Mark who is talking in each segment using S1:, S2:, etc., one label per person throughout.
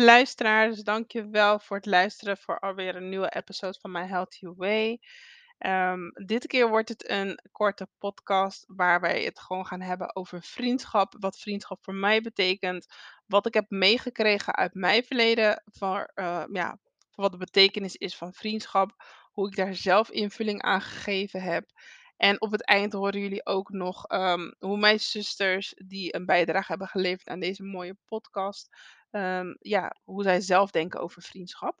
S1: Luisteraars, dank je wel voor het luisteren voor alweer een nieuwe episode van My Healthy Way. Ehm, dit keer wordt het een korte podcast waar wij het gewoon gaan hebben over vriendschap. Wat vriendschap voor mij betekent. Wat ik heb meegekregen uit mijn verleden. Voor, eh, ja, wat de betekenis is van vriendschap. Hoe ik daar zelf invulling aan gegeven heb. En op het eind horen jullie ook nog ehm, hoe mijn zusters, die een bijdrage hebben geleverd aan deze mooie podcast, ehm, ja, hoe zij zelf denken over vriendschap.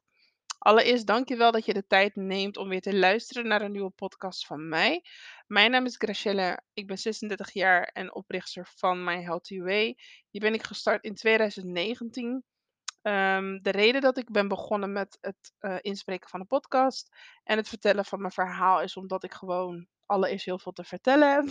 S1: Allereerst dank je wel dat je de tijd neemt om weer te luisteren naar een nieuwe podcast van mij. Mijn naam is Gracielle, ik ben 36 jaar en oprichter van My Healthy Way. Hier ben ik gestart in 2019. Ehm, de reden dat ik ben begonnen met het eh, inspreken van een podcast en het vertellen van mijn verhaal is omdat ik gewoon allereerst heel veel te vertellen.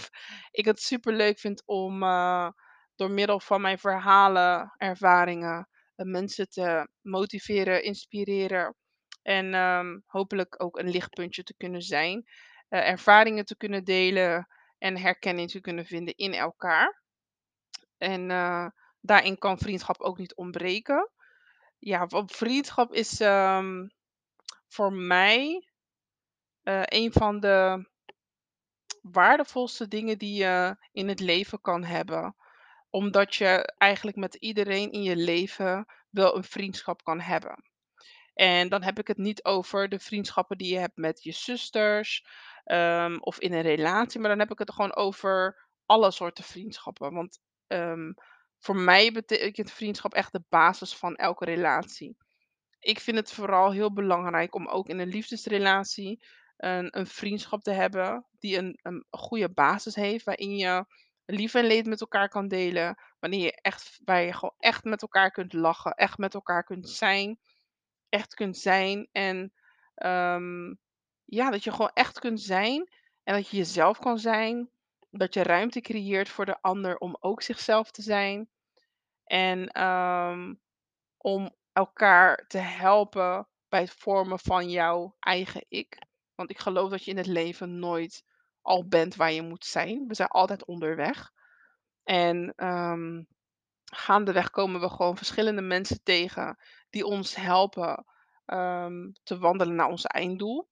S1: Ik het super leuk vind om uh, door middel van mijn verhalen, ervaringen, uh, mensen te motiveren, inspireren en um, hopelijk ook een lichtpuntje te kunnen zijn. ervaringen te kunnen delen en herkenning te kunnen vinden in elkaar. En daarin kan vriendschap ook niet ontbreken. Ja, vriendschap is um, voor mij een van de waardevolste dingen die je in het leven kan hebben. Omdat je eigenlijk met iedereen in je leven wel een vriendschap kan hebben. En dan heb ik het niet over de vriendschappen die je hebt met je zusters um, of in een relatie, maar dan heb ik het gewoon over alle soorten vriendschappen. Want um, voor mij betekent vriendschap echt de basis van elke relatie. Ik vind het vooral heel belangrijk om ook in een liefdesrelatie een, een vriendschap te hebben die een, een goede basis heeft, waarin je lief en leed met elkaar kan delen, wanneer je echt, waar je gewoon echt met elkaar kunt lachen, echt met elkaar kunt zijn, echt kunt zijn en ehm, ja, dat je gewoon echt kunt zijn en dat je jezelf kan zijn, dat je ruimte creëert voor de ander om ook zichzelf te zijn en ehm, om elkaar te helpen bij het vormen van jouw eigen ik. Want ik geloof dat je in het leven nooit al bent waar je moet zijn. We zijn altijd onderweg. En um, gaandeweg komen we gewoon verschillende mensen tegen die ons helpen um, te wandelen naar ons einddoel.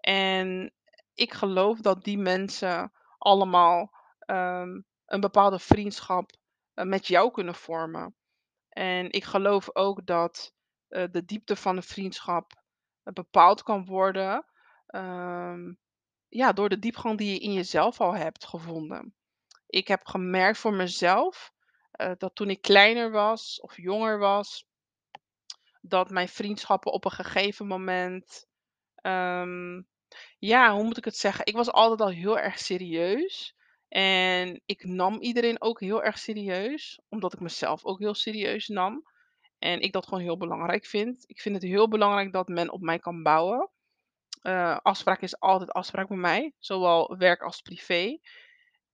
S1: En ik geloof dat die mensen allemaal um, een bepaalde vriendschap uh, met jou kunnen vormen. En ik geloof ook dat uh, de diepte van een vriendschap uh, bepaald kan worden um, ja, door de diepgang die je in jezelf al hebt gevonden. Ik heb gemerkt voor mezelf uh, dat toen ik kleiner was of jonger was, dat mijn vriendschappen op een gegeven moment, um, ja, hoe moet ik het zeggen? Ik was altijd al heel erg serieus. En ik nam iedereen ook heel erg serieus, omdat ik mezelf ook heel serieus nam. En ik dat gewoon heel belangrijk vind. Ik vind het heel belangrijk dat men op mij kan bouwen. Uh, afspraak is altijd afspraak bij mij, zowel werk als privé.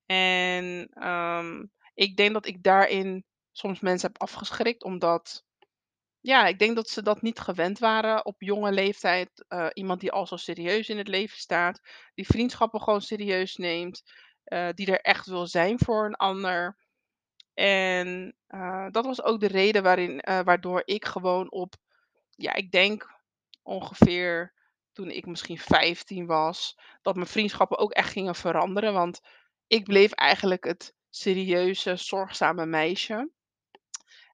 S1: En um, ik denk dat ik daarin soms mensen heb afgeschrikt, omdat ja, ik denk dat ze dat niet gewend waren op jonge leeftijd. Uh, iemand die al zo serieus in het leven staat, die vriendschappen gewoon serieus neemt, uh, die er echt wil zijn voor een ander. En dat was ook de reden waarin, waardoor ik gewoon op, ja, ik denk ongeveer toen ik misschien 15 was, dat mijn vriendschappen ook echt gingen veranderen. Want ik bleef eigenlijk het serieuze, zorgzame meisje.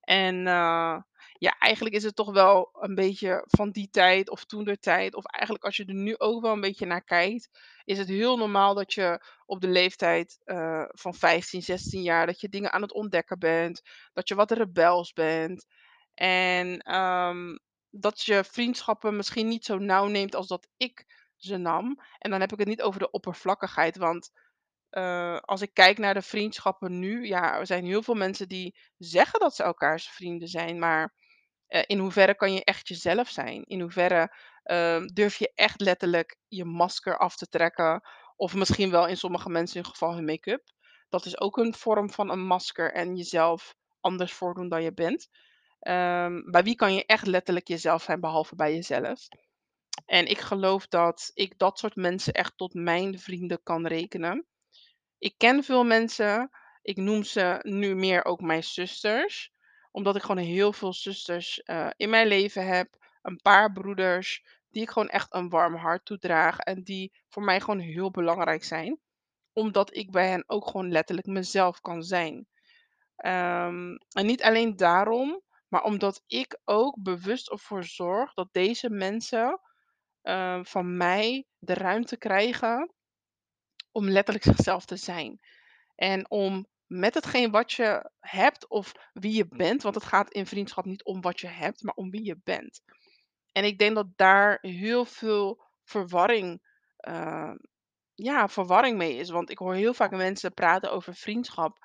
S1: En uh, ja, eigenlijk is het toch wel een beetje van die tijd of toen de tijd, of eigenlijk als je er nu ook wel een beetje naar kijkt, is het heel normaal dat je op de leeftijd uh, van 15, 16 jaar, dat je dingen aan het ontdekken bent, dat je wat rebels bent. En um, dat je vriendschappen misschien niet zo nauw neemt als dat ik ze nam. En dan heb ik het niet over de oppervlakkigheid, want uh, als ik kijk naar de vriendschappen nu, ja, er zijn heel veel mensen die zeggen dat ze elkaars vrienden zijn, maar uh, in hoeverre kan je echt jezelf zijn? In hoeverre uh, durf je echt letterlijk je masker af te trekken? Of misschien wel in sommige mensen in geval hun make-up. Dat is ook een vorm van een masker en jezelf anders voordoen dan je bent. Bij wie kan je echt letterlijk jezelf zijn, behalve bij jezelf? En ik geloof dat ik dat soort mensen echt tot mijn vrienden kan rekenen. Ik ken veel mensen, ik noem ze nu meer ook mijn zusters, Omdat ik gewoon heel veel zusters, eh, in mijn leven heb, een paar broeders, die ik gewoon echt een warm hart toedraag en die voor mij gewoon heel belangrijk zijn. Omdat ik bij hen ook gewoon letterlijk mezelf kan zijn. Ehm, en niet alleen daarom, maar omdat ik ook bewust ervoor zorg dat deze mensen, eh, van mij de ruimte krijgen om letterlijk zichzelf te zijn. En om met hetgeen wat je hebt of wie je bent, want het gaat in vriendschap niet om wat je hebt, maar om wie je bent. En ik denk dat daar heel veel verwarring, eh, ja, verwarring mee is. Want ik hoor heel vaak mensen praten over vriendschap.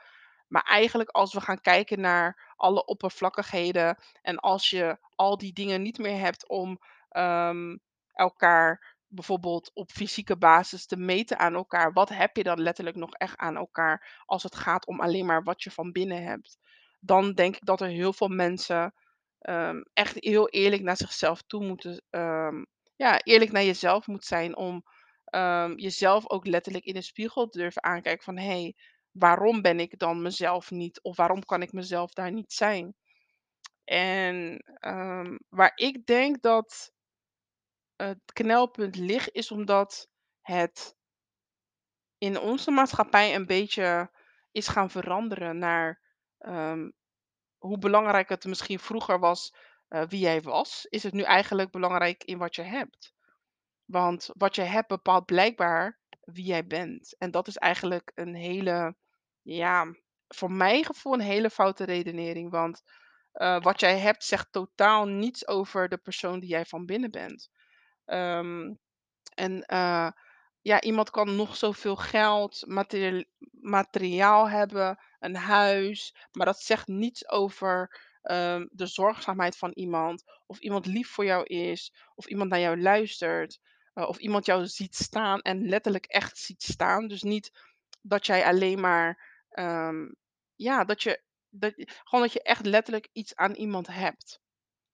S1: Maar eigenlijk als we gaan kijken naar alle oppervlakkigheden en als je al die dingen niet meer hebt om ehm, elkaar bijvoorbeeld op fysieke basis te meten aan elkaar, wat heb je dan letterlijk nog echt aan elkaar als het gaat om alleen maar wat je van binnen hebt? Dan denk ik dat er heel veel mensen ehm, echt heel eerlijk naar zichzelf toe moeten, ehm, ja, eerlijk naar jezelf moet zijn om jezelf ook letterlijk in de spiegel te durven aankijken van hé, hey, waarom ben ik dan mezelf niet? Of waarom kan ik mezelf daar niet zijn? En ehm, waar ik denk dat het knelpunt ligt, is omdat het in onze maatschappij een beetje is gaan veranderen naar ehm, hoe belangrijk het misschien vroeger was eh, wie jij was, is het nu eigenlijk belangrijk in wat je hebt. Want wat je hebt bepaalt blijkbaar wie jij bent. En dat is eigenlijk een hele, ja, voor mijn gevoel een hele foute redenering. Want eh, wat jij hebt zegt totaal niets over de persoon die jij van binnen bent. Ehm, en eh, ja, iemand kan nog zoveel geld, materiaal, hebben, een huis, maar dat zegt niets over ehm, de zorgzaamheid van iemand. Of iemand lief voor jou is, of iemand naar jou luistert, eh, of iemand jou ziet staan en letterlijk echt ziet staan. Dus niet dat jij alleen maar, ehm, ja, dat je, dat, gewoon dat je echt letterlijk iets aan iemand hebt.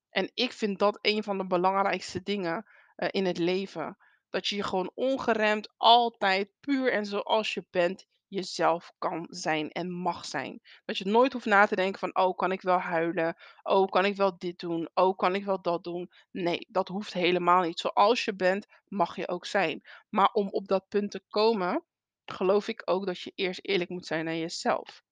S1: En ik vind dat een van de belangrijkste dingen eh, in het leven. Dat je je gewoon ongeremd altijd puur en zoals je bent jezelf kan zijn en mag zijn. Dat je nooit hoeft na te denken van, oh, kan ik wel huilen? Oh, kan ik wel dit doen? Oh, kan ik wel dat doen? Nee, dat hoeft helemaal niet. Zoals je bent, mag je ook zijn. Maar om op dat punt te komen, geloof ik ook dat je eerst eerlijk moet zijn naar jezelf.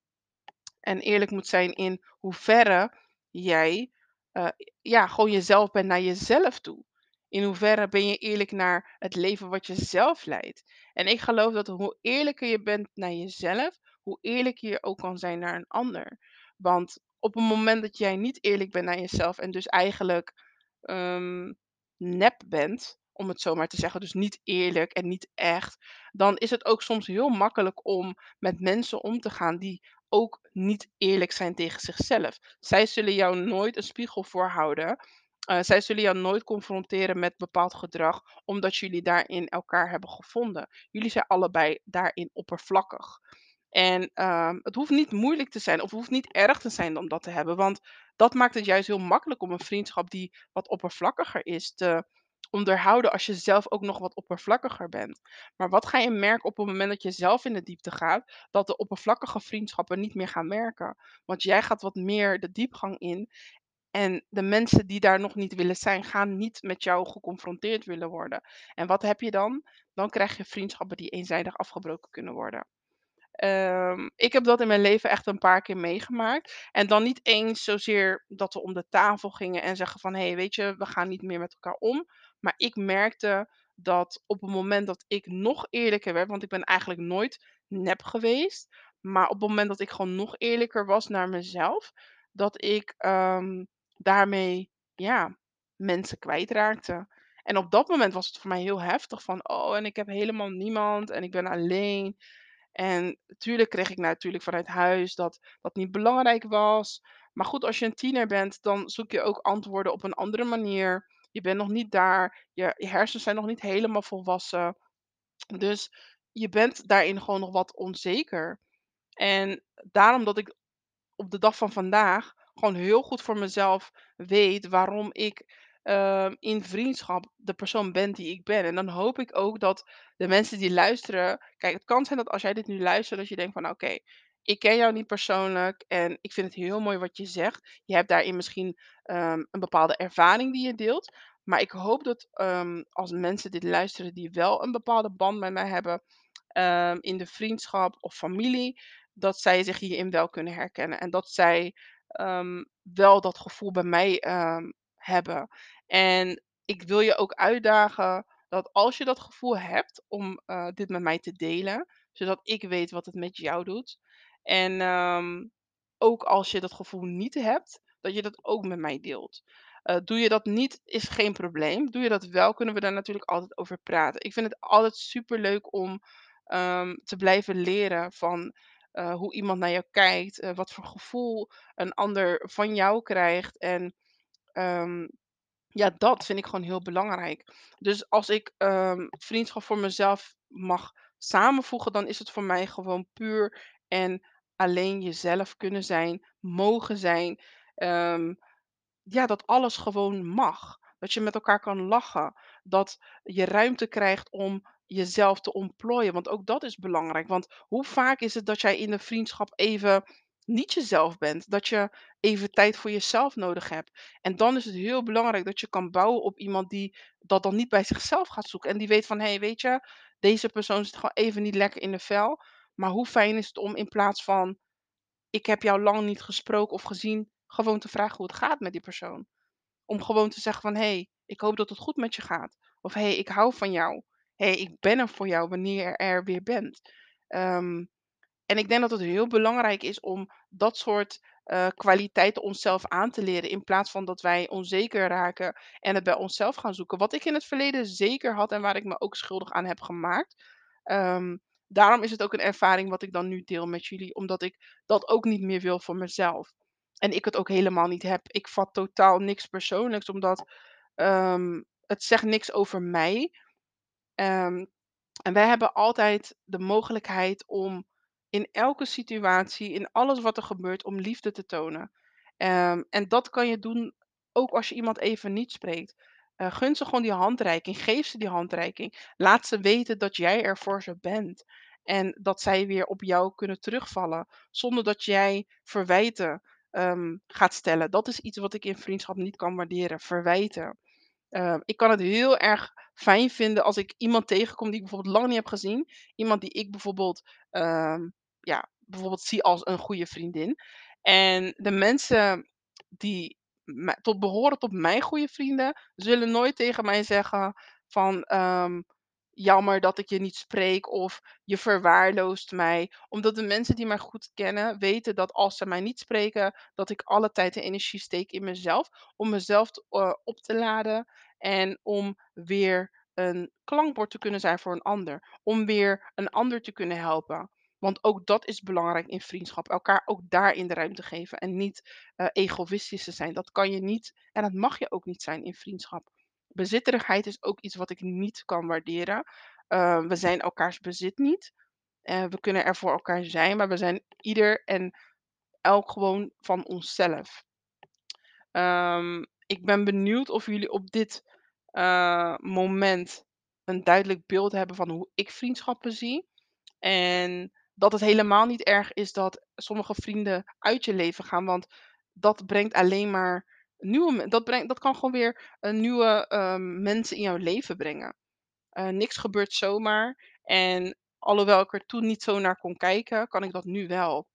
S1: En eerlijk moet zijn in hoeverre jij eh, ja, gewoon jezelf bent naar jezelf toe. In hoeverre ben je eerlijk naar het leven wat je zelf leidt. En ik geloof dat hoe eerlijker je bent naar jezelf, hoe eerlijker je ook kan zijn naar een ander. Want op het moment dat jij niet eerlijk bent naar jezelf en dus eigenlijk ehm, nep bent, om het zo maar te zeggen, dus niet eerlijk en niet echt, dan is het ook soms heel makkelijk om met mensen om te gaan die ook niet eerlijk zijn tegen zichzelf. Zij zullen jou nooit een spiegel voorhouden. Uh, zij zullen jou nooit confronteren met bepaald gedrag, omdat jullie daarin elkaar hebben gevonden. Jullie zijn allebei daarin oppervlakkig. En ehm, het hoeft niet moeilijk te zijn of het hoeft niet erg te zijn om dat te hebben, want dat maakt het juist heel makkelijk om een vriendschap die wat oppervlakkiger is te onderhouden als je zelf ook nog wat oppervlakkiger bent. Maar wat ga je merken op het moment dat je zelf in de diepte gaat, dat de oppervlakkige vriendschappen niet meer gaan werken. Want jij gaat wat meer de diepgang in en de mensen die daar nog niet willen zijn, gaan niet met jou geconfronteerd willen worden. En wat heb je dan? Dan krijg je vriendschappen die eenzijdig afgebroken kunnen worden. Ehm, ik heb dat in mijn leven echt een paar keer meegemaakt. En dan niet eens zozeer dat we om de tafel gingen en zeggen van... hé, hey, weet je, we gaan niet meer met elkaar om. Maar ik merkte dat op het moment dat ik nog eerlijker werd... want ik ben eigenlijk nooit nep geweest... maar op het moment dat ik gewoon nog eerlijker was naar mezelf... dat ik ehm, daarmee, ja, mensen kwijtraakte. En op dat moment was het voor mij heel heftig van... oh, en ik heb helemaal niemand en ik ben alleen... En natuurlijk kreeg ik natuurlijk vanuit huis dat dat niet belangrijk was. Maar goed, als je een tiener bent, dan zoek je ook antwoorden op een andere manier. Je bent nog niet daar. Je, hersens zijn nog niet helemaal volwassen. Dus je bent daarin gewoon nog wat onzeker. En daarom dat ik op de dag van vandaag gewoon heel goed voor mezelf weet waarom ik ehm, in vriendschap de persoon ben die ik ben. En dan hoop ik ook dat de mensen die luisteren. Kijk, het kan zijn dat als jij dit nu luistert, dat je denkt van oké, ik ken jou niet persoonlijk en ik vind het heel mooi wat je zegt. Je hebt daarin misschien, ehm, een bepaalde ervaring die je deelt. Maar ik hoop dat, ehm, als mensen dit luisteren die wel een bepaalde band met mij hebben, ehm, in de vriendschap of familie, dat zij zich hierin wel kunnen herkennen. En dat zij, wel dat gevoel bij mij, hebben. En ik wil je ook uitdagen dat als je dat gevoel hebt om, eh, dit met mij te delen, zodat ik weet wat het met jou doet. En, ehm, ook als je dat gevoel niet hebt, dat je dat ook met mij deelt. Eh, doe je dat niet, is geen probleem. Doe je dat wel, kunnen we daar natuurlijk altijd over praten. Ik vind het altijd superleuk om, ehm, te blijven leren van, eh, hoe iemand naar jou kijkt, eh, wat voor gevoel een ander van jou krijgt. En, ehm, ja, dat vind ik gewoon heel belangrijk. Dus als ik, vriendschap voor mezelf mag samenvoegen, dan is het voor mij gewoon puur en alleen jezelf kunnen zijn, mogen zijn. Ehm, ja, dat alles gewoon mag. Dat je met elkaar kan lachen. Dat je ruimte krijgt om jezelf te ontplooien. Want ook dat is belangrijk. Want hoe vaak is het dat jij in een vriendschap even niet jezelf bent? Dat je even tijd voor jezelf nodig hebt. En dan is het heel belangrijk dat je kan bouwen op iemand die dat dan niet bij zichzelf gaat zoeken. En die weet van, hé, hey, weet je, deze persoon zit gewoon even niet lekker in de vel. Maar hoe fijn is het om in plaats van, ik heb jou lang niet gesproken of gezien, gewoon te vragen hoe het gaat met die persoon. Om gewoon te zeggen van, hé, hey, ik hoop dat het goed met je gaat. Of hé, hey, ik hou van jou. Hé, hey, ik ben er voor jou wanneer je er weer bent. Ehm, en ik denk dat het heel belangrijk is om dat soort eh, kwaliteiten onszelf aan te leren. In plaats van dat wij onzeker raken en het bij onszelf gaan zoeken. Wat ik in het verleden zeker had en waar ik me ook schuldig aan heb gemaakt. Ehm, daarom is het ook een ervaring wat ik dan nu deel met jullie. Omdat ik dat ook niet meer wil voor mezelf. En ik het ook helemaal niet heb. Ik vat totaal niks persoonlijks, omdat ehm, het zegt niks over mij. Ehm, en wij hebben altijd de mogelijkheid om in elke situatie, in alles wat er gebeurt, om liefde te tonen. Ehm, en dat kan je doen ook als je iemand even niet spreekt. Eh, gun ze gewoon die handreiking. Geef ze die handreiking. Laat ze weten dat jij er voor ze bent. En dat zij weer op jou kunnen terugvallen. Zonder dat jij verwijten ehm, gaat stellen. Dat is iets wat ik in vriendschap niet kan waarderen. Verwijten. Ehm, ik kan het heel erg fijn vinden als ik iemand tegenkom die ik bijvoorbeeld lang niet heb gezien. Iemand die ik bijvoorbeeld, ehm, ja, bijvoorbeeld zie als een goede vriendin. En de mensen die tot behoren tot mijn goede vrienden, zullen nooit tegen mij zeggen van ehm, jammer dat ik je niet spreek of je verwaarloost mij. Omdat de mensen die mij goed kennen weten dat als ze mij niet spreken, dat ik alle tijd en energie steek in mezelf om mezelf eh, op te laden en om weer een klankbord te kunnen zijn voor een ander. Om weer een ander te kunnen helpen. Want ook dat is belangrijk in vriendschap. Elkaar ook daarin de ruimte geven. En niet eh, egoïstisch te zijn. Dat kan je niet en dat mag je ook niet zijn in vriendschap. Bezitterigheid is ook iets wat ik niet kan waarderen. Eh, we zijn elkaars bezit niet. Eh, we kunnen er voor elkaar zijn, maar we zijn ieder en elk gewoon van onszelf. Ehm, ik ben benieuwd of jullie op dit eh, moment een duidelijk beeld hebben van hoe ik vriendschappen zie. En dat het helemaal niet erg is dat sommige vrienden uit je leven gaan, want dat brengt alleen maar nieuwe, dat brengt, dat kan gewoon weer een nieuwe ehm, mensen in jouw leven brengen. Eh, niks gebeurt zomaar. En alhoewel ik er toen niet zo naar kon kijken, kan ik dat nu wel.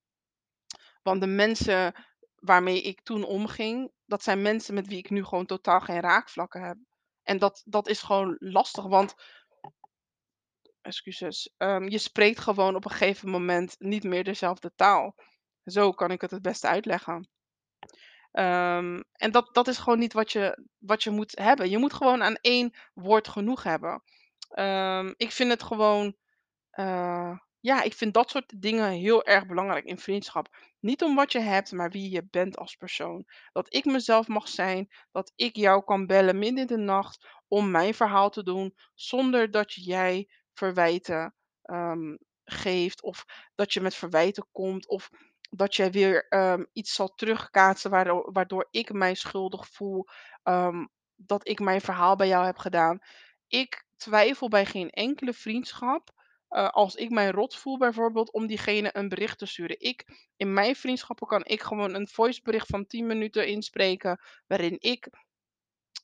S1: Want de mensen waarmee ik toen omging, dat zijn mensen met wie ik nu gewoon totaal geen raakvlakken heb. En dat, dat is gewoon lastig, want, excuses, ehm, je spreekt gewoon op een gegeven moment niet meer dezelfde taal. Zo kan ik het het beste uitleggen. Ehm, en dat, dat is gewoon niet wat je, wat je moet hebben. Je moet gewoon aan één woord genoeg hebben. Ehm, ik vind het gewoon eh, ja, ik vind dat soort dingen heel erg belangrijk in vriendschap. Niet om wat je hebt, maar wie je bent als persoon. Dat ik mezelf mag zijn, dat ik jou kan bellen midden in de nacht om mijn verhaal te doen, zonder dat jij verwijten ehm, geeft of dat je met verwijten komt of dat jij weer ehm, iets zal terugkaatsen waardoor, waardoor ik mij schuldig voel ehm, dat ik mijn verhaal bij jou heb gedaan. Ik twijfel bij geen enkele vriendschap eh, als ik mij rot voel bijvoorbeeld, om diegene een bericht te sturen. Ik, in mijn vriendschappen kan ik gewoon een voicebericht van 10 minuten inspreken, waarin ik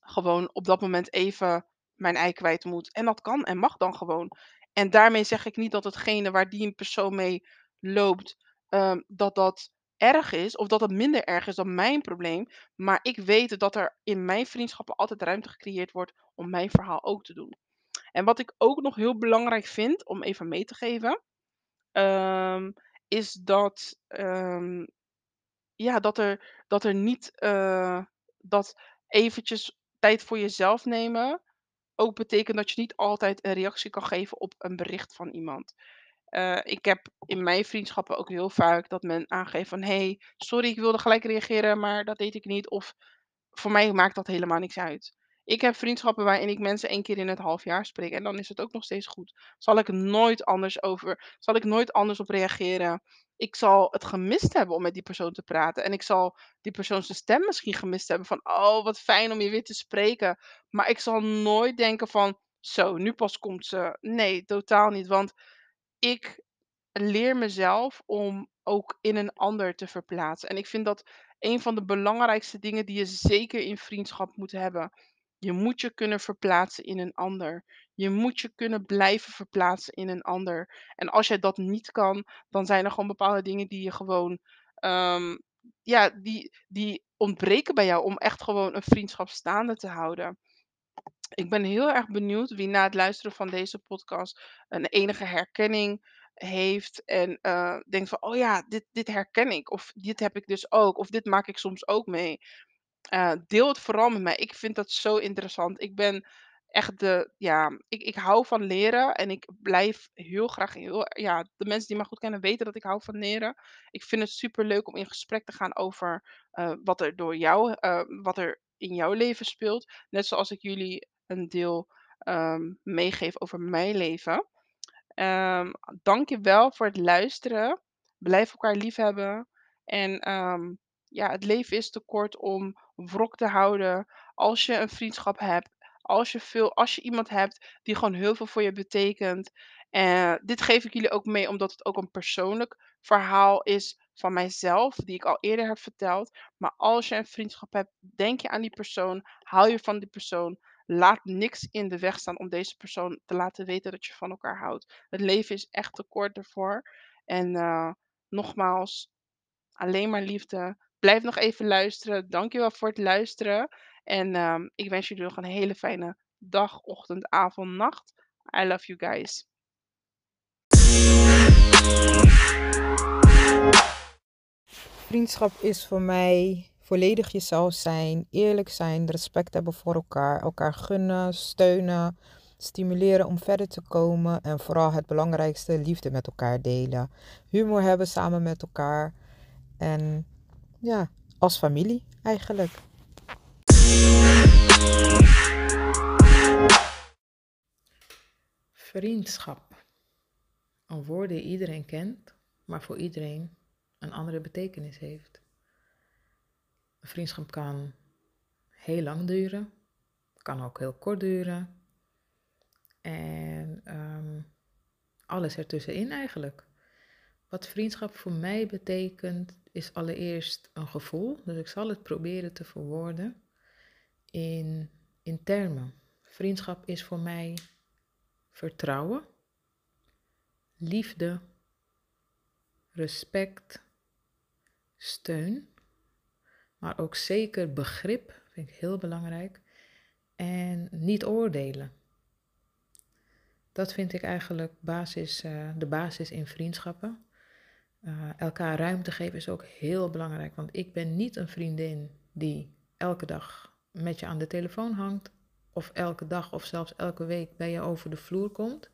S1: gewoon op dat moment even mijn ei kwijt moet. En dat kan en mag dan gewoon. En daarmee zeg ik niet dat hetgene waar die een persoon mee loopt, ehm, dat dat erg is of dat het minder erg is dan mijn probleem. Maar ik weet dat er in mijn vriendschappen altijd ruimte gecreëerd wordt om mijn verhaal ook te doen. En wat ik ook nog heel belangrijk vind om even mee te geven, ehm, is dat, ehm, ja, dat er, dat er niet eh, dat eventjes tijd voor jezelf nemen ook betekent dat je niet altijd een reactie kan geven op een bericht van iemand. Eh, ik heb in mijn vriendschappen ook heel vaak dat men aangeeft van hey, sorry, ik wilde gelijk reageren, maar dat deed ik niet. Of voor mij maakt dat helemaal niks uit. Ik heb vriendschappen waarin ik mensen één keer in het half jaar spreek en dan is het ook nog steeds goed. Zal ik nooit anders over, zal ik nooit anders op reageren. Ik zal het gemist hebben om met die persoon te praten. En ik zal die persoon zijn stem misschien gemist hebben van, oh wat fijn om je weer te spreken. Maar ik zal nooit denken van, zo, nu pas komt ze. Nee, totaal niet. Want ik leer mezelf om ook in een ander te verplaatsen. En ik vind dat een van de belangrijkste dingen die je zeker in vriendschap moet hebben. Je moet je kunnen verplaatsen in een ander. Je moet je kunnen blijven verplaatsen in een ander. En als jij dat niet kan, dan zijn er gewoon bepaalde dingen die je gewoon, ehm, ja, die, die ontbreken bij jou om echt gewoon een vriendschap staande te houden. Ik ben heel erg benieuwd wie na het luisteren van deze podcast een enige herkenning heeft en uh, denkt van, oh ja, dit, dit herken ik. Of dit heb ik dus ook. Of dit maak ik soms ook mee. Uh, deel het vooral met mij. Ik vind dat zo interessant. Ik ben echt de, ja, ik, ik hou van leren en ik blijf heel graag, heel, ja, de mensen die me goed kennen weten dat ik hou van leren. Ik vind het super leuk om in gesprek te gaan over uh, wat er door jou, uh, wat er in jouw leven speelt. Net zoals ik jullie een deel um, meegeef over mijn leven. Um, dank je wel voor het luisteren. Blijf elkaar lief hebben. En um, ja, het leven is te kort om wrok te houden. Als je een vriendschap hebt, als je, veel, als je iemand hebt die gewoon heel veel voor je betekent. Uh, dit geef ik jullie ook mee omdat het ook een persoonlijk verhaal is van mijzelf, die ik al eerder heb verteld. Maar als je een vriendschap hebt, denk je aan die persoon, hou je van die persoon. Laat niks in de weg staan om deze persoon te laten weten dat je van elkaar houdt. Het leven is echt te kort ervoor. En uh, nogmaals, alleen maar liefde. Blijf nog even luisteren. Dankjewel voor het luisteren. En uh, ik wens jullie nog een hele fijne dag, ochtend, avond, nacht. I love you guys.
S2: Vriendschap is voor mij volledig jezelf zijn, eerlijk zijn, respect hebben voor elkaar, elkaar gunnen, steunen, stimuleren om verder te komen en vooral het belangrijkste, liefde met elkaar delen. Humor hebben samen met elkaar en ja, als familie eigenlijk.
S3: Vriendschap. Een woord die iedereen kent, maar voor iedereen een andere betekenis heeft. Vriendschap kan heel lang duren, kan ook heel kort duren. En um, alles ertussenin eigenlijk. Wat vriendschap voor mij betekent, is allereerst een gevoel. Dus ik zal het proberen te verwoorden in, in termen. Vriendschap is voor mij vertrouwen, liefde, respect, steun, maar ook zeker begrip, vind ik heel belangrijk, en niet oordelen. Dat vind ik eigenlijk basis, uh, de basis in vriendschappen. Uh, elkaar ruimte geven is ook heel belangrijk, want ik ben niet een vriendin die elke dag met je aan de telefoon hangt, of elke dag of zelfs elke week bij je over de vloer komt.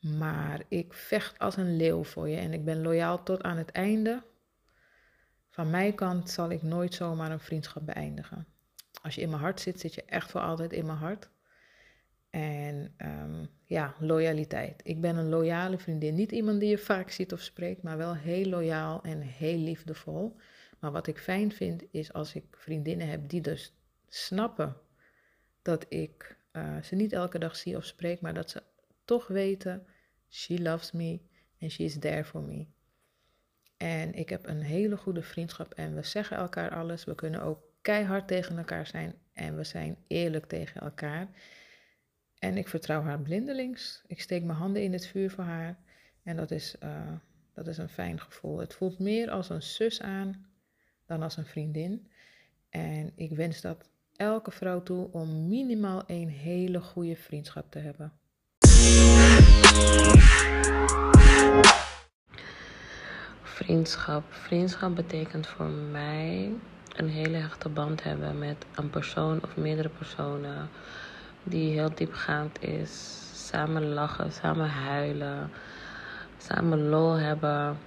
S3: Maar ik vecht als een leeuw voor je en ik ben loyaal tot aan het einde. Van mijn kant zal ik nooit zomaar een vriendschap beëindigen. Als je in mijn hart zit, zit je echt voor altijd in mijn hart. En um, ja, loyaliteit. Ik ben een loyale vriendin. Niet iemand die je vaak ziet of spreekt, maar wel heel loyaal en heel liefdevol. Maar wat ik fijn vind, is als ik vriendinnen heb die dus snappen dat ik uh, ze niet elke dag zie of spreek, maar dat ze toch weten, She loves me and she is there for me. En ik heb een hele goede vriendschap en we zeggen elkaar alles. We kunnen ook keihard tegen elkaar zijn en we zijn eerlijk tegen elkaar. En ik vertrouw haar blindelings. Ik steek mijn handen in het vuur voor haar. En dat is, uh, dat is een fijn gevoel. Het voelt meer als een zus aan dan als een vriendin. En ik wens dat elke vrouw toe om minimaal een hele goede vriendschap te hebben.
S4: Vriendschap. Vriendschap betekent voor mij een hele hechte band hebben met een persoon of meerdere personen die heel diepgaand is. Samen lachen, samen huilen, samen lol hebben.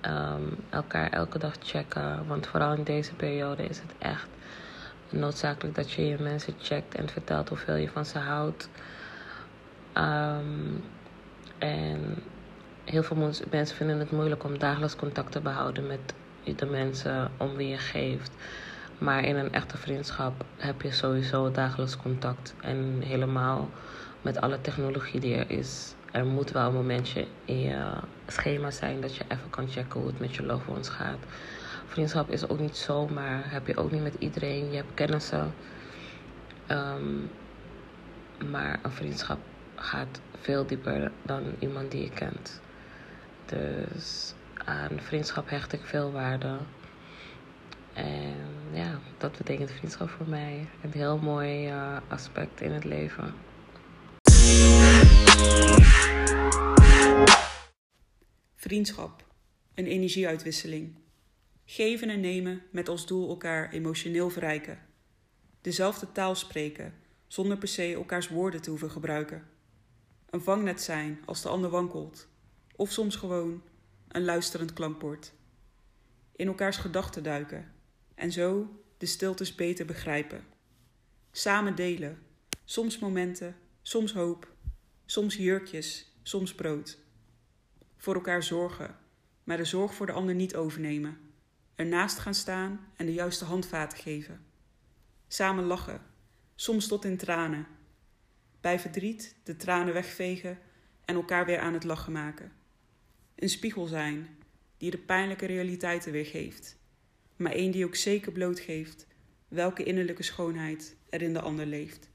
S4: Ehm, elkaar elke dag checken. Want vooral in deze periode is het echt noodzakelijk dat je je mensen checkt en vertelt hoeveel je van ze houdt. Um, en heel veel mensen vinden het moeilijk om dagelijks contact te behouden met de mensen om wie je geeft. Maar in een echte vriendschap heb je sowieso dagelijks contact. En helemaal met alle technologie die er is. Er moet wel een momentje in je schema zijn dat je even kan checken hoe het met je loved ones gaat. Vriendschap is ook niet zomaar. Heb je ook niet met iedereen. Je hebt kennissen. Um, maar een vriendschap gaat veel dieper dan iemand die je kent. Dus aan vriendschap hecht ik veel waarde. En ja, dat betekent vriendschap voor mij. Een heel mooi uh, aspect in het leven.
S5: Vriendschap, een energieuitwisseling. Geven en nemen met als doel elkaar emotioneel verrijken. Dezelfde taal spreken, zonder per se elkaars woorden te hoeven gebruiken. Een vangnet zijn als de ander wankelt, of soms gewoon een luisterend klankbord. In elkaars gedachten duiken en zo de stiltes beter begrijpen. Samen delen, soms momenten, soms hoop, soms jurkjes, soms brood. Voor elkaar zorgen, maar de zorg voor de ander niet overnemen. Ernaast gaan staan en de juiste handvaten geven. Samen lachen, soms tot in tranen. Bij verdriet de tranen wegvegen en elkaar weer aan het lachen maken. Een spiegel zijn die de pijnlijke realiteiten weergeeft, maar één die ook zeker blootgeeft welke innerlijke schoonheid er in de ander leeft.